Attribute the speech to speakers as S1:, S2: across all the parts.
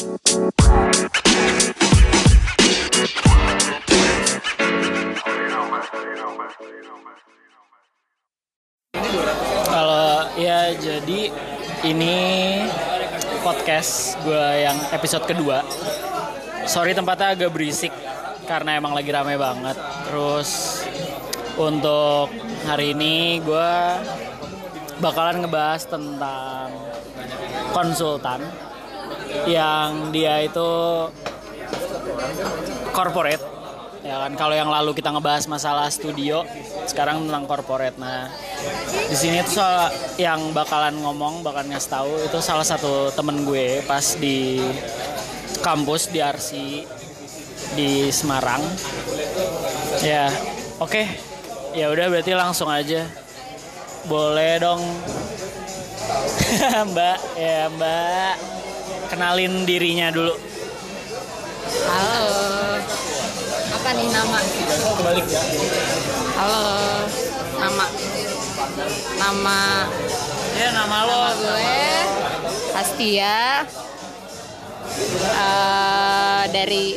S1: Kalau ya jadi ini podcast gue yang episode kedua. Sorry tempatnya agak berisik karena emang lagi rame banget. Terus untuk hari ini gue bakalan ngebahas tentang konsultan yang dia itu corporate. Ya kan kalau yang lalu kita ngebahas masalah studio sekarang tentang corporate. Nah di sini tuh soal yang bakalan ngomong bakalan ngasih tahu itu salah satu temen gue pas di kampus di RC di Semarang. Ya oke. Ya udah berarti langsung aja. Boleh dong. Mbak ya mbak kenalin dirinya dulu
S2: Halo. Apa nih nama?
S1: kebalik ya
S2: Halo. Nama. Nama
S1: ya nama lo
S2: nama gue Hastia. Eh, dari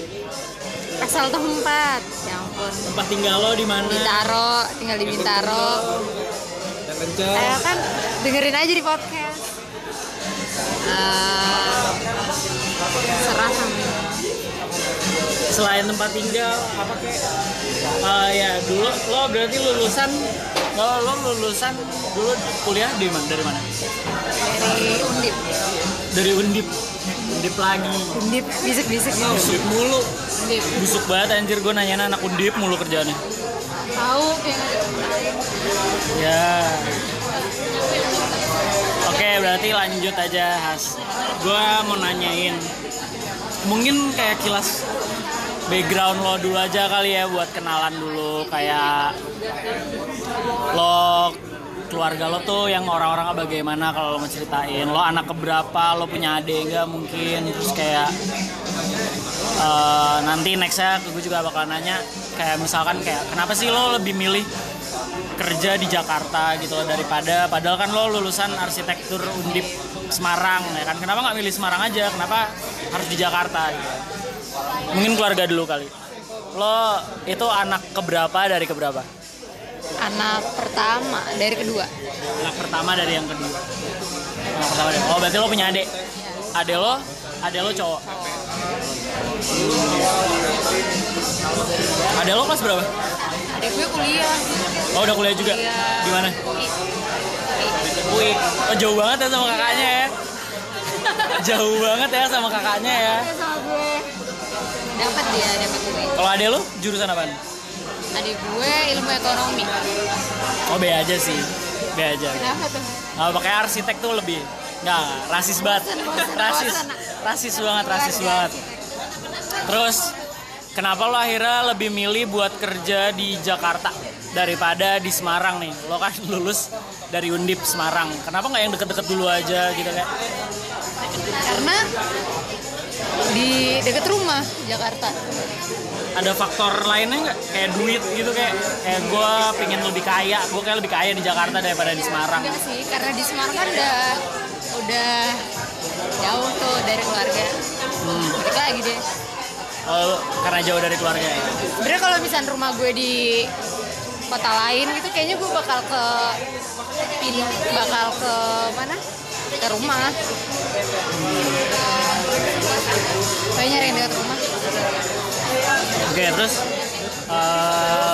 S2: asal tempat. Ya ampun.
S1: tempat tinggal lo di mana
S2: Bintaro, tinggal di Bintaro. Eh kan dengerin aja di podcast. Serah sama
S1: selain tempat tinggal apa kayak Eh, ya dulu lo berarti lulusan lo lo lulusan dulu kuliah di mana dari mana
S2: dari Undip.
S1: dari undip undip lagi
S2: Undip bisik-bisik gitu.
S1: busuk mulu
S2: Undip.
S1: busuk banget anjir gue nanya anak undip mulu kerjaannya
S2: Tahu kayak
S1: ya oke berarti lanjut aja Has. Gue mau nanyain mungkin kayak kilas background lo dulu aja kali ya buat kenalan dulu. Kayak lo keluarga lo tuh yang orang-orang bagaimana kalau lo mau ceritain? Lo anak keberapa? Lo punya adik nggak mungkin? Terus kayak eh, nanti nextnya gue juga bakal nanya kayak misalkan kayak kenapa sih lo lebih milih kerja di Jakarta gitu loh daripada padahal kan lo lulusan arsitektur Undip Semarang ya kan? Kenapa nggak milih Semarang aja? Kenapa harus di Jakarta gitu? Mungkin keluarga dulu kali. Lo itu anak keberapa dari keberapa?
S2: Anak pertama dari kedua.
S1: Anak pertama dari yang kedua. Anak pertama dari oh berarti lo punya adik? Adik lo? Adik lo cowok? Adik lo kelas berapa
S2: adik gue kuliah.
S1: Oh udah kuliah juga?
S2: Iya.
S1: di mana
S2: UI.
S1: UI oh, jauh banget ya sama kakaknya ya. Jauh banget ya sama kakaknya ya.
S2: Iya, sama gue. Dapat dia dapat UI
S1: kalau adek lu jurusan apa
S2: adik gue ilmu ekonomi.
S1: Oh B aja sih. B aja.
S2: Kenapa tuh?
S1: Nah, pakai arsitek tuh lebih nggak rasis banget. Rasis. rasis banget rasis banget. terus kenapa lo akhirnya lebih milih buat kerja di Jakarta daripada di Semarang nih? Lo kan lulus dari Undip Semarang. Kenapa nggak yang deket-deket dulu aja gitu kayak
S2: karena di dekat rumah Jakarta.
S1: Ada faktor lainnya nggak? Kayak duit gitu kayak kayak gue pengen lebih kaya. Gue kayak lebih kaya di Jakarta daripada di Semarang.
S2: Enggak sih karena di Semarang kan udah udah jauh tuh dari keluarga.
S1: Hmm.
S2: balik lagi deh
S1: Oh, karena jauh dari keluarga ya
S2: sebenarnya kalau misalnya rumah gue di kota lain gitu kayaknya gue bakal ke pin bakal ke mana ke rumah kayaknya nyari yang dekat rumah
S1: Oke, terus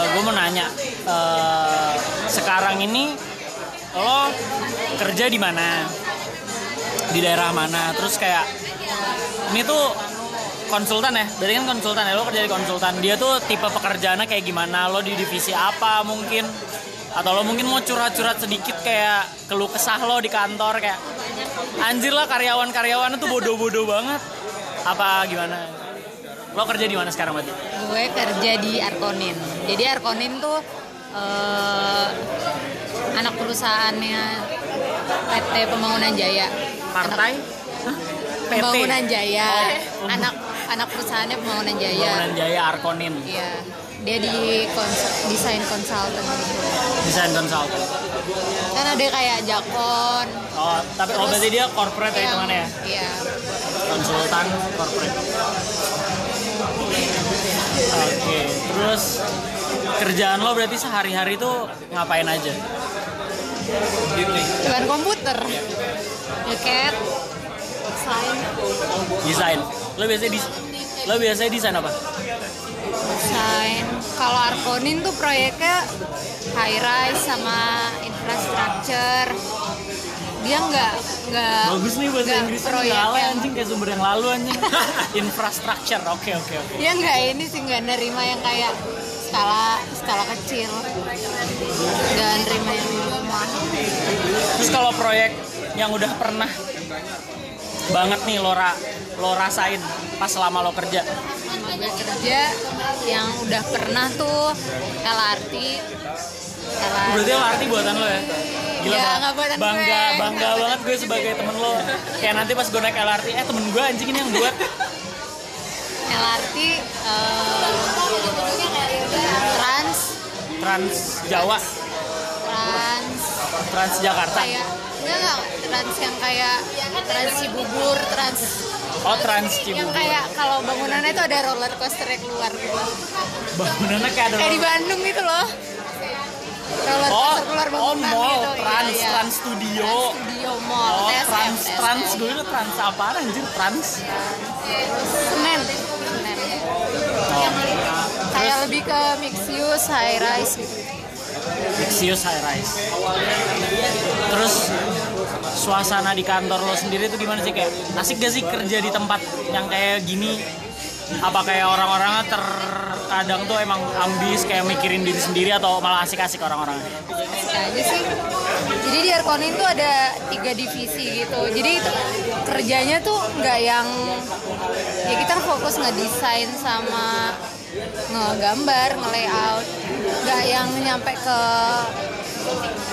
S1: gue mau nanya, eh, sekarang ini lo kerja di mana? Di daerah mana? Terus kayak ini tuh konsultan ya, berarti kan konsultan ya, lo kerja di konsultan. Dia tuh tipe pekerjaannya kayak gimana? Lo di divisi apa mungkin? Atau lo mungkin mau curhat-curhat sedikit kayak keluh kesah lo di kantor kayak anjir lah karyawan-karyawannya tuh bodoh-bodoh banget. Apa gimana? Lo kerja di mana sekarang berarti?
S2: gue kerja di Arkonin jadi Arkonin tuh eh, anak perusahaannya PT Pembangunan Jaya
S1: Partai? PT?
S2: Pembangunan Jaya
S1: Oh.
S2: anak anak perusahaannya Pembangunan Jaya.
S1: Pembangunan Jaya Arkonin
S2: iya. Dia di kons- desain konsultan gitu
S1: Desain Consultant.
S2: Kan ada kayak Jakon.
S1: Oh, tapi oh
S2: Terus-
S1: berarti dia corporate ya
S2: yang-
S1: hitungannya ya?
S2: iya.
S1: Konsultan corporate. Oke terus kerjaan lo berarti sehari-hari tuh ngapain aja?
S2: Depan komputer. Ya cat. Sign.
S1: desain lo biasanya di lo biasanya desain apa?
S2: Sign. Kalau Arkonin tuh proyeknya high rise sama infrastructure. Dia nggak nggak
S1: bagus nih bahasa
S2: proyek
S1: nggak
S2: yang-
S1: anjing kayak sumber yang lalu anjing. Infrastructure oke oke oke.
S2: Dia nggak ini sih nggak nerima yang kayak skala skala kecil. Dan nerima yang mahal.
S1: Terus kalau proyek yang udah pernah banget nih lo, ra- lo rasain pas selama lo kerja.
S2: Sama gue kerja yang udah pernah tuh LRT LRT
S1: berarti LRT buatan lo ya? Gila
S2: Ya, nggak buatan
S1: bangga
S2: gue.
S1: bangga banget gue sebagai temen lo. Kayak nanti pas gue naik LRT eh temen gue anjing ini yang buat.
S2: LRT eh, Trans.
S1: Trans Jawa.
S2: Trans.
S1: Trans Jakarta.
S2: Kayak enggak enggak Trans yang kayak Trans Cibubur Trans
S1: oh Trans
S2: yang
S1: Cibubur.
S2: kayak kalau bangunannya itu ada roller coaster keluar gitu.
S1: Bangunannya kayak ada
S2: kayak di Bandung gitu loh. Roller
S1: oh
S2: coaster keluar
S1: oh
S2: bangunan
S1: mall
S2: gitu.
S1: Trans
S2: iya, iya.
S1: Trans Studio.
S2: Trans Studio Mall
S1: oh
S2: TSM,
S1: Trans
S2: TSM.
S1: Trans gue itu Trans apa anjir Trans?
S2: Terus Senen Senen
S1: oh
S2: kayak lebih ke mixed use high rise gitu.
S1: Nexius High Rise. Terus suasana di kantor lo sendiri tuh gimana sih kayak asik gak sih kerja di tempat yang kayak gini? Apa kayak orang-orangnya terkadang tuh emang ambis kayak mikirin diri sendiri atau malah asik-asik orang-orangnya?
S2: asik aja sih jadi di Arkonin tuh ada tiga divisi gitu jadi itu kerjanya tuh nggak yang ya kita fokus ngedesain sama ngegambar nge-layout nggak yang nyampe ke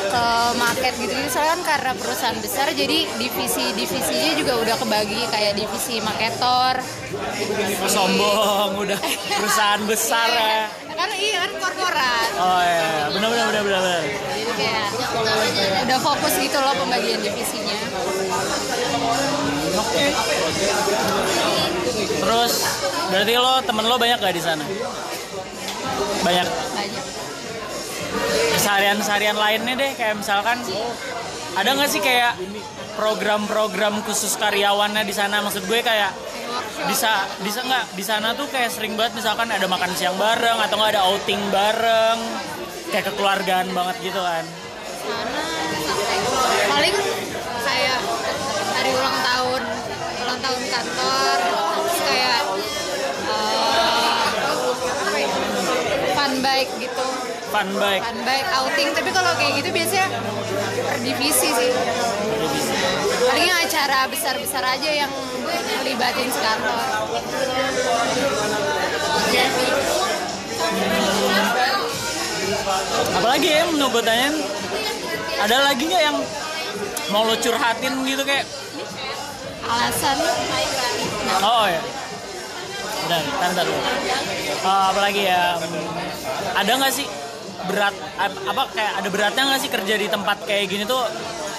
S2: ke market gitu gitu soalnya kan karena perusahaan besar jadi divisi divisinya juga udah kebagi kayak divisi marketor
S1: Sombong udah perusahaan besar ya.
S2: kan iya kan korporat
S1: Oh iya, benar benar benar benar. benar.
S2: jadi kayak udah fokus gitu loh pembagian divisinya
S1: Oke. Terus berarti lo temen lo banyak gak di sana? Banyak.
S2: Banyak
S1: Seharian-seharian lainnya deh kayak misalkan ada nggak sih kayak program-program khusus karyawannya di sana? Maksud gue kayak bisa bisa nggak di sana tuh kayak sering banget misalkan ada makan siang bareng atau nggak ada outing bareng kayak kekeluargaan banget gitu kan?
S2: sana paling kayak hari ulang tahun ulang tahun kantor Fun bike.
S1: fun bike
S2: outing. Tapi kalau kayak gitu biasanya per divisi sih. Paling yang acara besar-besar aja yang melibatin sekantor.
S1: Apalagi ya mau gue tanyain ada lagi nggak yang mau lo curhatin gitu kayak?
S2: Alasan?
S1: Oh ya. Udah, ntar ntar dulu. Eh, apalagi ya, ada nggak sih berat ap- apa kayak ada beratnya nggak sih kerja di tempat kayak gini tuh?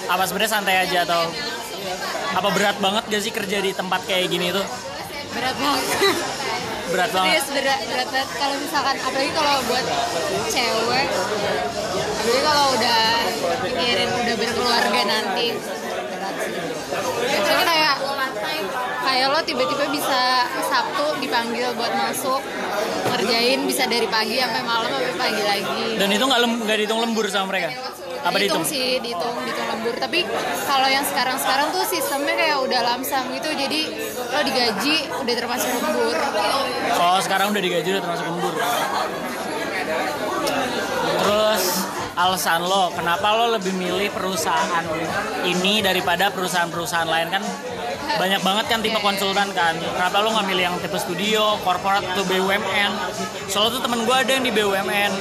S1: Apa sebenarnya santai aja atau apa berat banget gak sih kerja di tempat kayak gini tuh?
S2: Berat banget.
S1: Berat banget.
S2: Serius berat, berat banget. Kalau misalkan apalagi kalau buat cewek apalagi kalau udah mikirin udah berkeluarga nanti. Berat sih. Soalnya kayak kayak lo tiba-tiba bisa Sabtu dipanggil buat masuk ngerjain bisa dari pagi sampai malam sampai pagi lagi.
S1: Dan itu nggak lem, dihitung lembur sama mereka? Apa dihitung
S2: sih dihitung dihitung lembur. Tapi kalau yang sekarang sekarang tuh sistemnya kayak udah lamsam gitu. Jadi lo digaji udah termasuk lembur.
S1: Oh sekarang udah digaji udah termasuk lembur. Terus alasan lo kenapa lo lebih milih perusahaan ini daripada perusahaan-perusahaan lain? Kan banyak banget kan tipe konsultan kan. Kenapa lo nggak milih yang tipe studio korporat atau BUMN soalnya tuh temen gue ada yang di BUMN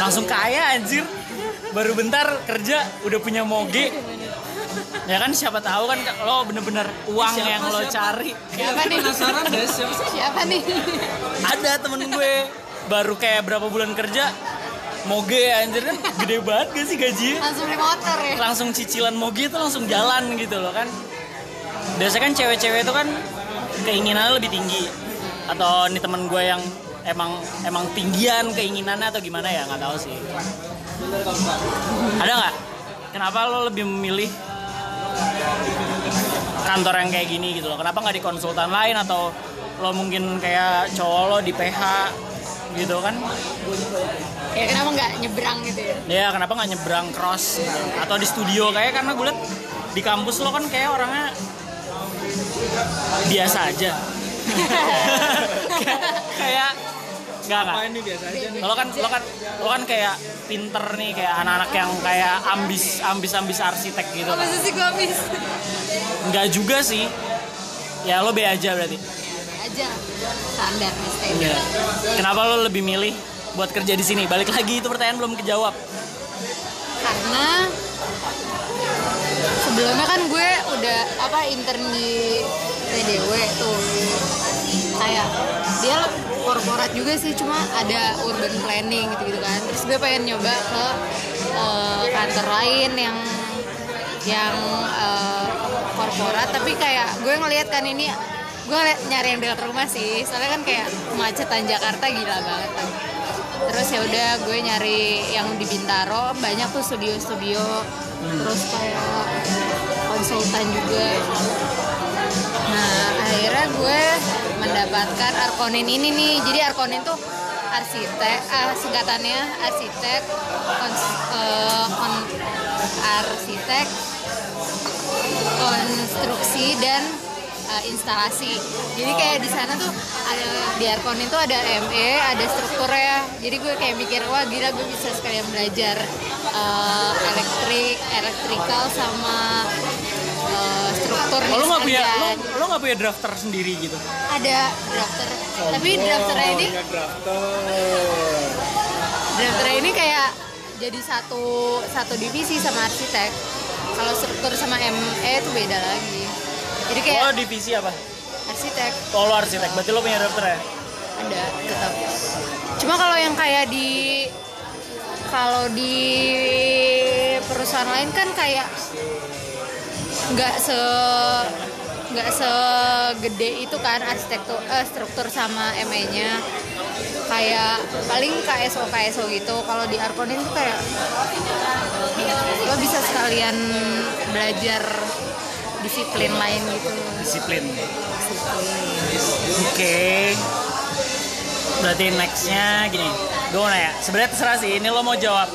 S1: langsung kaya anjir. Baru bentar kerja udah punya moge. Ya kan siapa tahu kan lo bener-bener uang yang lo cari.
S2: Siapa nih?
S3: Penasaran deh siapa
S2: siapa nih?
S1: Ada temen gue. Baru kayak berapa bulan kerja moge anjir kan. Gede banget gak sih gajinya?
S2: Langsung beli motor ya?
S1: Langsung cicilan moge itu langsung jalan gitu loh kan biasanya kan cewek-cewek itu kan keinginannya lebih tinggi. Atau ini temen gue yang emang emang tinggian keinginannya atau gimana ya nggak tahu sih. Ada nggak? Kenapa lo lebih memilih kantor yang kayak gini gitu loh? Kenapa nggak di konsultan lain atau lo mungkin kayak cowok lo di PH gitu kan?
S2: Ya kenapa nggak nyebrang gitu ya?
S1: Ya kenapa nggak nyebrang cross gitu. atau di studio kayak karena gue liat di kampus lo kan kayak orangnya biasa aja. Kayak nggak nggak.
S3: Ini biasa aja nih?
S1: Lo kan lo kan lo kan kayak pinter nih kayak anak-anak yang kayak ambis ambis ambis arsitek gitu
S2: apa
S1: kan.
S2: sih gue habis
S1: nggak juga sih. Ya lo be aja berarti.
S2: Aja. Standar
S1: Iya. kenapa lo lebih milih buat kerja di sini? Balik lagi itu pertanyaan belum kejawab.
S2: Karena sebelumnya kan gue udah apa intern di TDW tuh. Kayak dia korporat juga sih cuma ada urban planning gitu gitu kan. Terus gue pengen nyoba ke eh, kantor lain yang yang eh, korporat. Tapi kayak gue ngelihat kan ini gue nyari yang dekat rumah sih. Soalnya kan kayak kemacetan Jakarta gila banget kan terus ya udah gue nyari yang di Bintaro. Banyak tuh studio-studio terus kayak konsultan juga. Nah akhirnya gue mendapatkan Arkonin ini nih. Jadi Arkonin tuh arsitek ah, singkatannya arsitek kons- eh, kon- arsitek konstruksi dan uh, instalasi. Jadi kayak di sana tuh ada di Arkon itu ada ME, ada strukturnya. Jadi gue kayak mikir wah gila gue bisa sekalian belajar uh, elektrik, elektrikal sama uh, struktur
S1: oh, lo nggak punya lo, lo nggak punya drafter sendiri gitu
S2: Ada drafter. Tapi drafternya ini
S3: drafter
S2: drafternya ini kayak jadi satu satu divisi sama arsitek. Kalau struktur sama ME itu beda lagi. Jadi kayak
S1: lo divisi apa?
S2: arsitek.
S1: Oh lo arsitek. Berarti lo punya drafter ya?
S2: Ada tetap. Cuma kalau yang kayak di kalau di perusahaan lain kan kayak nggak se nggak segede itu kan arsitektur eh, struktur sama ME-nya kayak paling KSO KSO gitu. Kalau di Arkonin tuh kayak lo bisa sekalian belajar disiplin lain gitu.
S1: Disiplin. Oke. Berarti nextnya gini. Gue mau nanya sebenarnya terserah sih ini lo mau jawab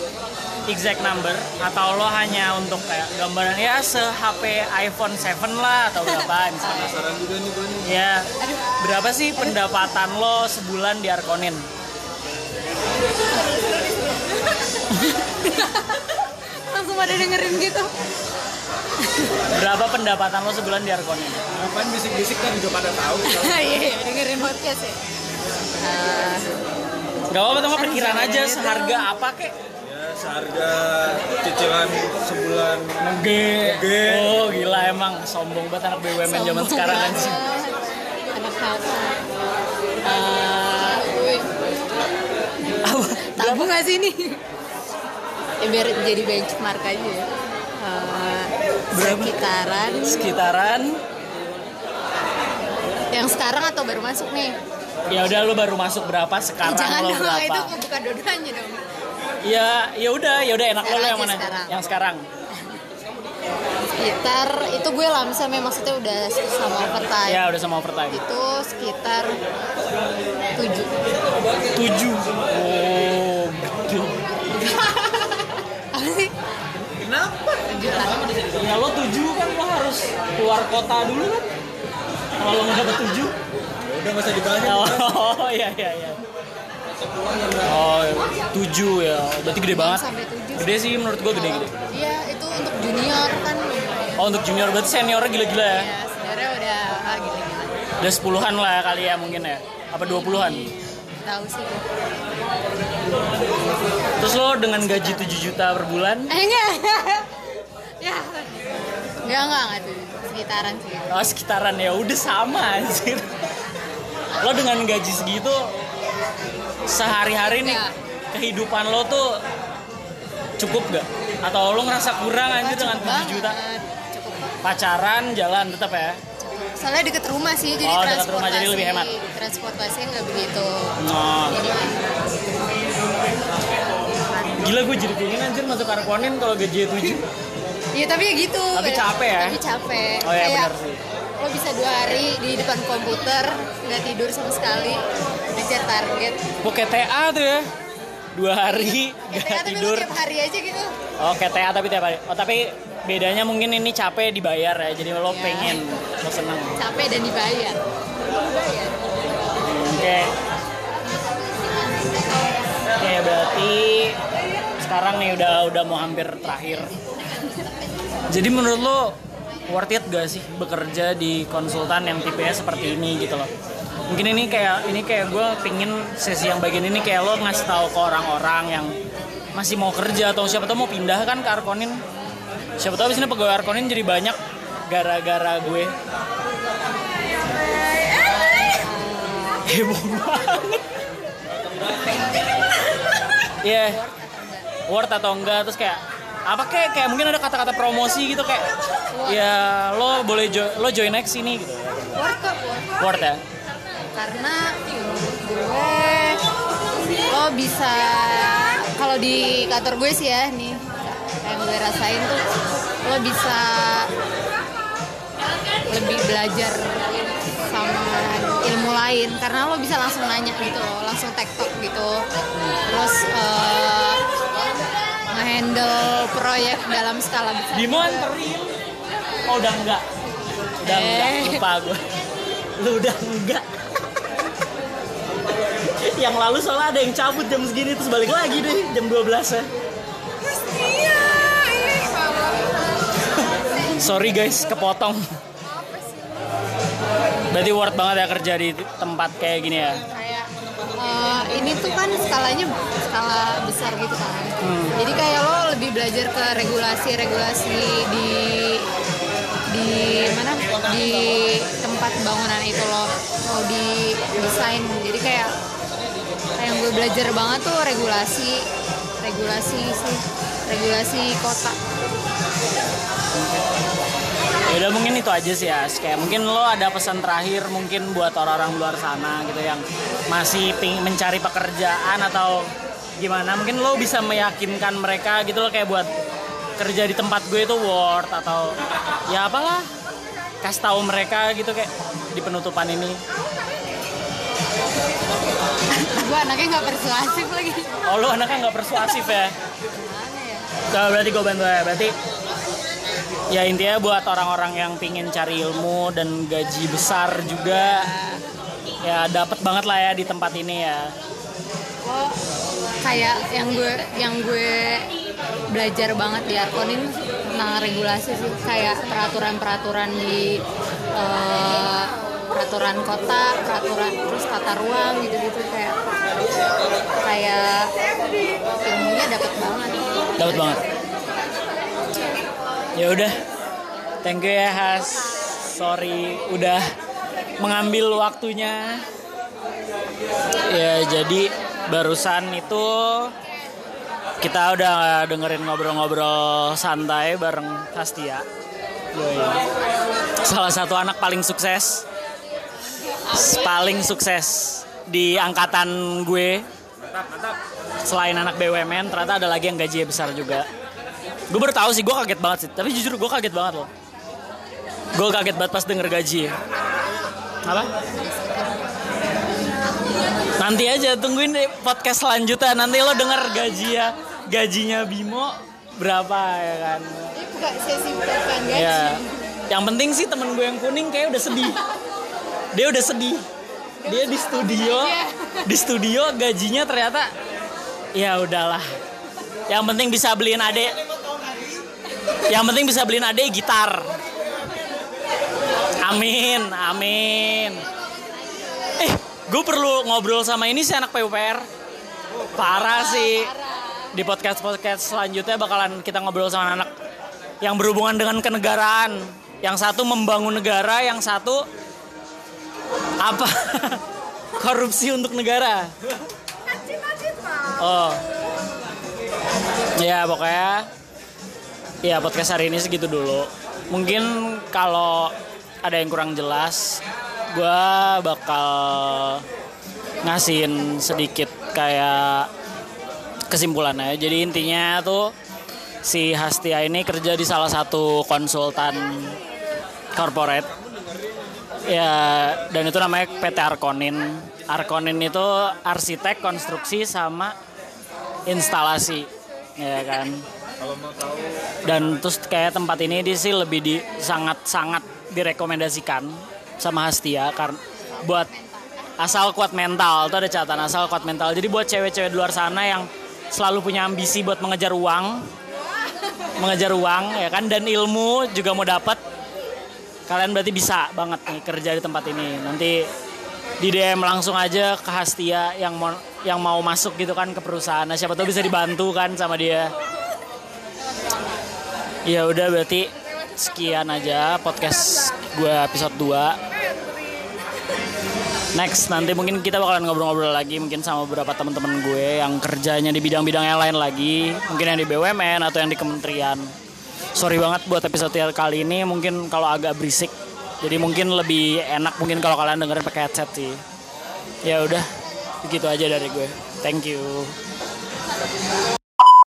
S1: exact number atau lo hanya untuk kayak gambaran ya se HP iPhone 7 lah atau berapa misalnya
S3: penasaran juga nih gue nih.
S1: Ya berapa sih pendapatan lo sebulan di Arkonin?
S2: Langsung pada dengerin gitu
S1: berapa pendapatan lo sebulan di Arkonin
S3: ngapain bisik-bisik kan juga pada tahu
S2: iya iya, dengerin podcast ya Eh,
S1: Gak apa-apa teman perkiraan aja seharga apa kek
S3: ya seharga cicilan sebulan
S1: Oke.
S3: Oke.
S1: Oh gila emang sombong banget anak BUMN zaman
S2: sombong
S1: sekarang kan
S2: banget.
S1: sih.
S2: anak apa Eh, wih,
S1: Apa?
S2: tabu nggak sih ini ya, biar jadi benchmark aja ya Eh,
S1: Berapa?
S2: sekitaran
S1: Sekitaran
S2: yang sekarang atau baru masuk nih
S1: ya udah lo baru masuk berapa
S2: Eh,
S1: sekarang
S2: jangan
S1: lo
S2: dong
S1: berapa?
S2: itu bukan dua-duanya dong
S1: Ya ya udah ya udah enak lo, yang mana?
S2: sekarang.
S1: Yang sekarang.
S2: sekitar itu gue lamsam ya maksudnya udah sama overtime
S1: Ya udah sama overtime.
S2: itu sekitar 7
S1: Tujuh. Keluar kota dulu kan? Kalau lo nggak dapet tujuh.
S3: Ya udah nggak usah dibahas
S1: Oh iya iya iya. Oh tujuh ya, berarti gede banget.
S2: sampai 7
S1: Gede sih menurut gua gede-gede.
S2: iya itu untuk junior kan
S1: Oh untuk junior berarti seniornya gila-gila ya?
S2: ya sebenarnya udah ah, gila gila
S1: Udah sepuluhan lah kali ya mungkin ya? Apa dua puluhan?
S2: tahu sih gue
S1: Terus lo dengan gaji 7 juta per bulan,
S2: eh enggak ya enggak enggak enggak tuh sekitaran sih
S1: oh sekitaran ya udah sama anjir. Lo dengan gaji segitu sehari-hari nih
S2: Ya.
S1: kehidupan lo tuh cukup gak? Atau lo ngerasa kurang anjir dengan 7 juta?
S2: cukup
S1: pacaran jalan tetap ya
S2: soalnya deket rumah sih jadi
S1: Oh,
S2: transportasi
S1: rumah, jadi lebih hemat.
S2: transportasi nggak begitu
S1: oh.
S2: jadi
S1: gila gue jadi pengen anjir masuk Arkonin kalau gaji 7
S2: Iya tapi ya gitu.
S1: Tapi capek ya?
S2: Tapi capek.
S1: Oh, iya, benar sih.
S2: Lo bisa dua hari di depan komputer nggak tidur sama sekali ngejar target.
S1: kayak TA tuh ya dua hari
S2: Kayak
S1: gak
S2: tapi lo
S1: tidur
S2: tiap hari aja gitu.
S1: oh kayak TA tapi tiap hari oh tapi bedanya mungkin ini capek dibayar ya jadi lo
S2: Iya.
S1: pengen lo seneng
S2: Capek dan dibayar. Dibayar.
S1: Oke. Oke, berarti sekarang nih udah udah mau hampir terakhir. Jadi menurut lo worth it gak sih bekerja di konsultan yang tipenya seperti ini gitu loh? Mungkin ini kayak ini kayak gue pingin sesi yang bagian ini kayak lo ngasih tahu ke orang-orang yang masih mau kerja atau siapa tahu mau pindah kan ke Arkonin. Siapa tahu abis ini pegawai Arkonin jadi banyak gara-gara gue. Heboh banget. Iya. Worth atau enggak terus kayak apa kayak kayak mungkin ada kata-kata promosi gitu kayak ya lo boleh jo lo join next sini gitu.
S2: Worth kok, worth.
S1: Worth ya.
S2: Karena gue lo bisa kalau di kantor gue sih ya nih yang gue rasain tuh lo bisa lebih belajar sama ilmu lain karena lo bisa langsung nanya gitu langsung tektok gitu terus eh, nge-handle proyek dalam skala besar
S1: Bimo anterin. Oh udah enggak. Udah enggak,
S2: Eh.
S1: lupa gue. Lu udah enggak. yang lalu soalnya ada yang cabut jam segini terus balik lagi deh jam 12 ya. Sorry guys, kepotong. Berarti worth banget ya kerja di tempat kayak gini ya.
S2: Eh, ini tuh kan skalanya skala besar gitu kan.
S1: Hmm.
S2: jadi kayak lo lebih belajar ke regulasi-regulasi di di mana? Di tempat bangunan itu lo mau di desain jadi kayak kayak yang gue belajar banget tuh regulasi regulasi sih regulasi kota
S1: Ya udah mungkin itu aja sih ya. Kayak mungkin lo ada pesan terakhir mungkin buat orang-orang luar sana gitu yang masih ping mencari pekerjaan atau gimana? Mungkin lo bisa meyakinkan mereka gitu loh kayak buat kerja di tempat gue itu worth atau ya apalah kasih tahu mereka gitu kayak di penutupan ini.
S2: gue anaknya nggak persuasif lagi
S1: Oh lo anaknya nggak persuasif ya?
S2: Ya
S1: Nah, berarti gue bantu ya. Berarti ya intinya buat orang-orang yang pingin cari ilmu dan gaji besar juga ya dapat banget lah ya di tempat ini ya.
S2: lo kayak yang gue yang gue belajar banget di Arkonin tentang regulasi sih kayak peraturan-peraturan di eh, peraturan kota, peraturan terus tata ruang gitu-gitu kayak kayak ilmunya dapat banget.
S1: Dapat banget. Ya udah. Thank you ya Has. Sorry udah mengambil waktunya. Ya jadi barusan itu kita udah dengerin ngobrol-ngobrol santai bareng Hastia. Yoi. Salah satu anak paling sukses. Paling sukses di angkatan gue. Selain anak BUMN, ternyata ada lagi yang gajinya besar juga. Gue baru tahu sih, gue kaget banget sih. Tapi jujur gue kaget banget loh. Gue kaget banget pas denger gaji. Apa? Nanti aja tungguin deh podcast selanjutnya. Nanti lo denger gaji ya, gajinya Bimo berapa ya kan?
S2: Ini bukan sesi bukan gaji.
S1: Ya. Yang penting sih temen gue yang kuning kayak udah sedih. Dia udah sedih. Dia di studio, di studio gajinya ternyata ya udahlah. Yang penting bisa beliin adek. Yang penting bisa beliin adek gitar. Amin, amin. Eh, gue perlu ngobrol sama ini sih anak PUPR. Parah sih. Di podcast-podcast selanjutnya bakalan kita ngobrol sama anak yang berhubungan dengan kenegaraan. Yang satu membangun negara, yang satu apa? Korupsi untuk negara. Oh. Ya pokoknya ya podcast hari ini segitu dulu. mungkin kalau ada yang kurang jelas gue bakal ngasihin sedikit kayak kesimpulannya. Jadi intinya tuh si Hastia ini kerja di salah satu konsultan corporate. Ya dan itu namanya PT Arkonin. Arkonin itu arsitek konstruksi sama instalasi ya kan dan terus kayak tempat ini di sih lebih di sangat sangat direkomendasikan sama Hastia karena buat asal kuat mental. Itu ada catatan asal kuat mental. Jadi buat cewek-cewek luar sana yang selalu punya ambisi buat mengejar uang mengejar uang ya kan? Dan ilmu juga mau dapat kalian berarti bisa banget nih kerja di tempat ini. Nanti di DM langsung aja ke Hastia yang mau yang mau masuk gitu kan ke perusahaan. Nah, siapa tahu bisa dibantu kan sama dia ya udah berarti sekian aja podcast gue episode 2 Next nanti mungkin kita bakalan ngobrol-ngobrol lagi mungkin sama beberapa teman-teman gue yang kerjanya di bidang-bidang yang lain lagi, mungkin yang di BUMN atau yang di kementerian. Sorry banget buat episode kali ini mungkin kalau agak berisik. Jadi mungkin lebih enak mungkin kalau kalian dengerin pakai headset sih. Ya udah, begitu aja dari gue. Thank you.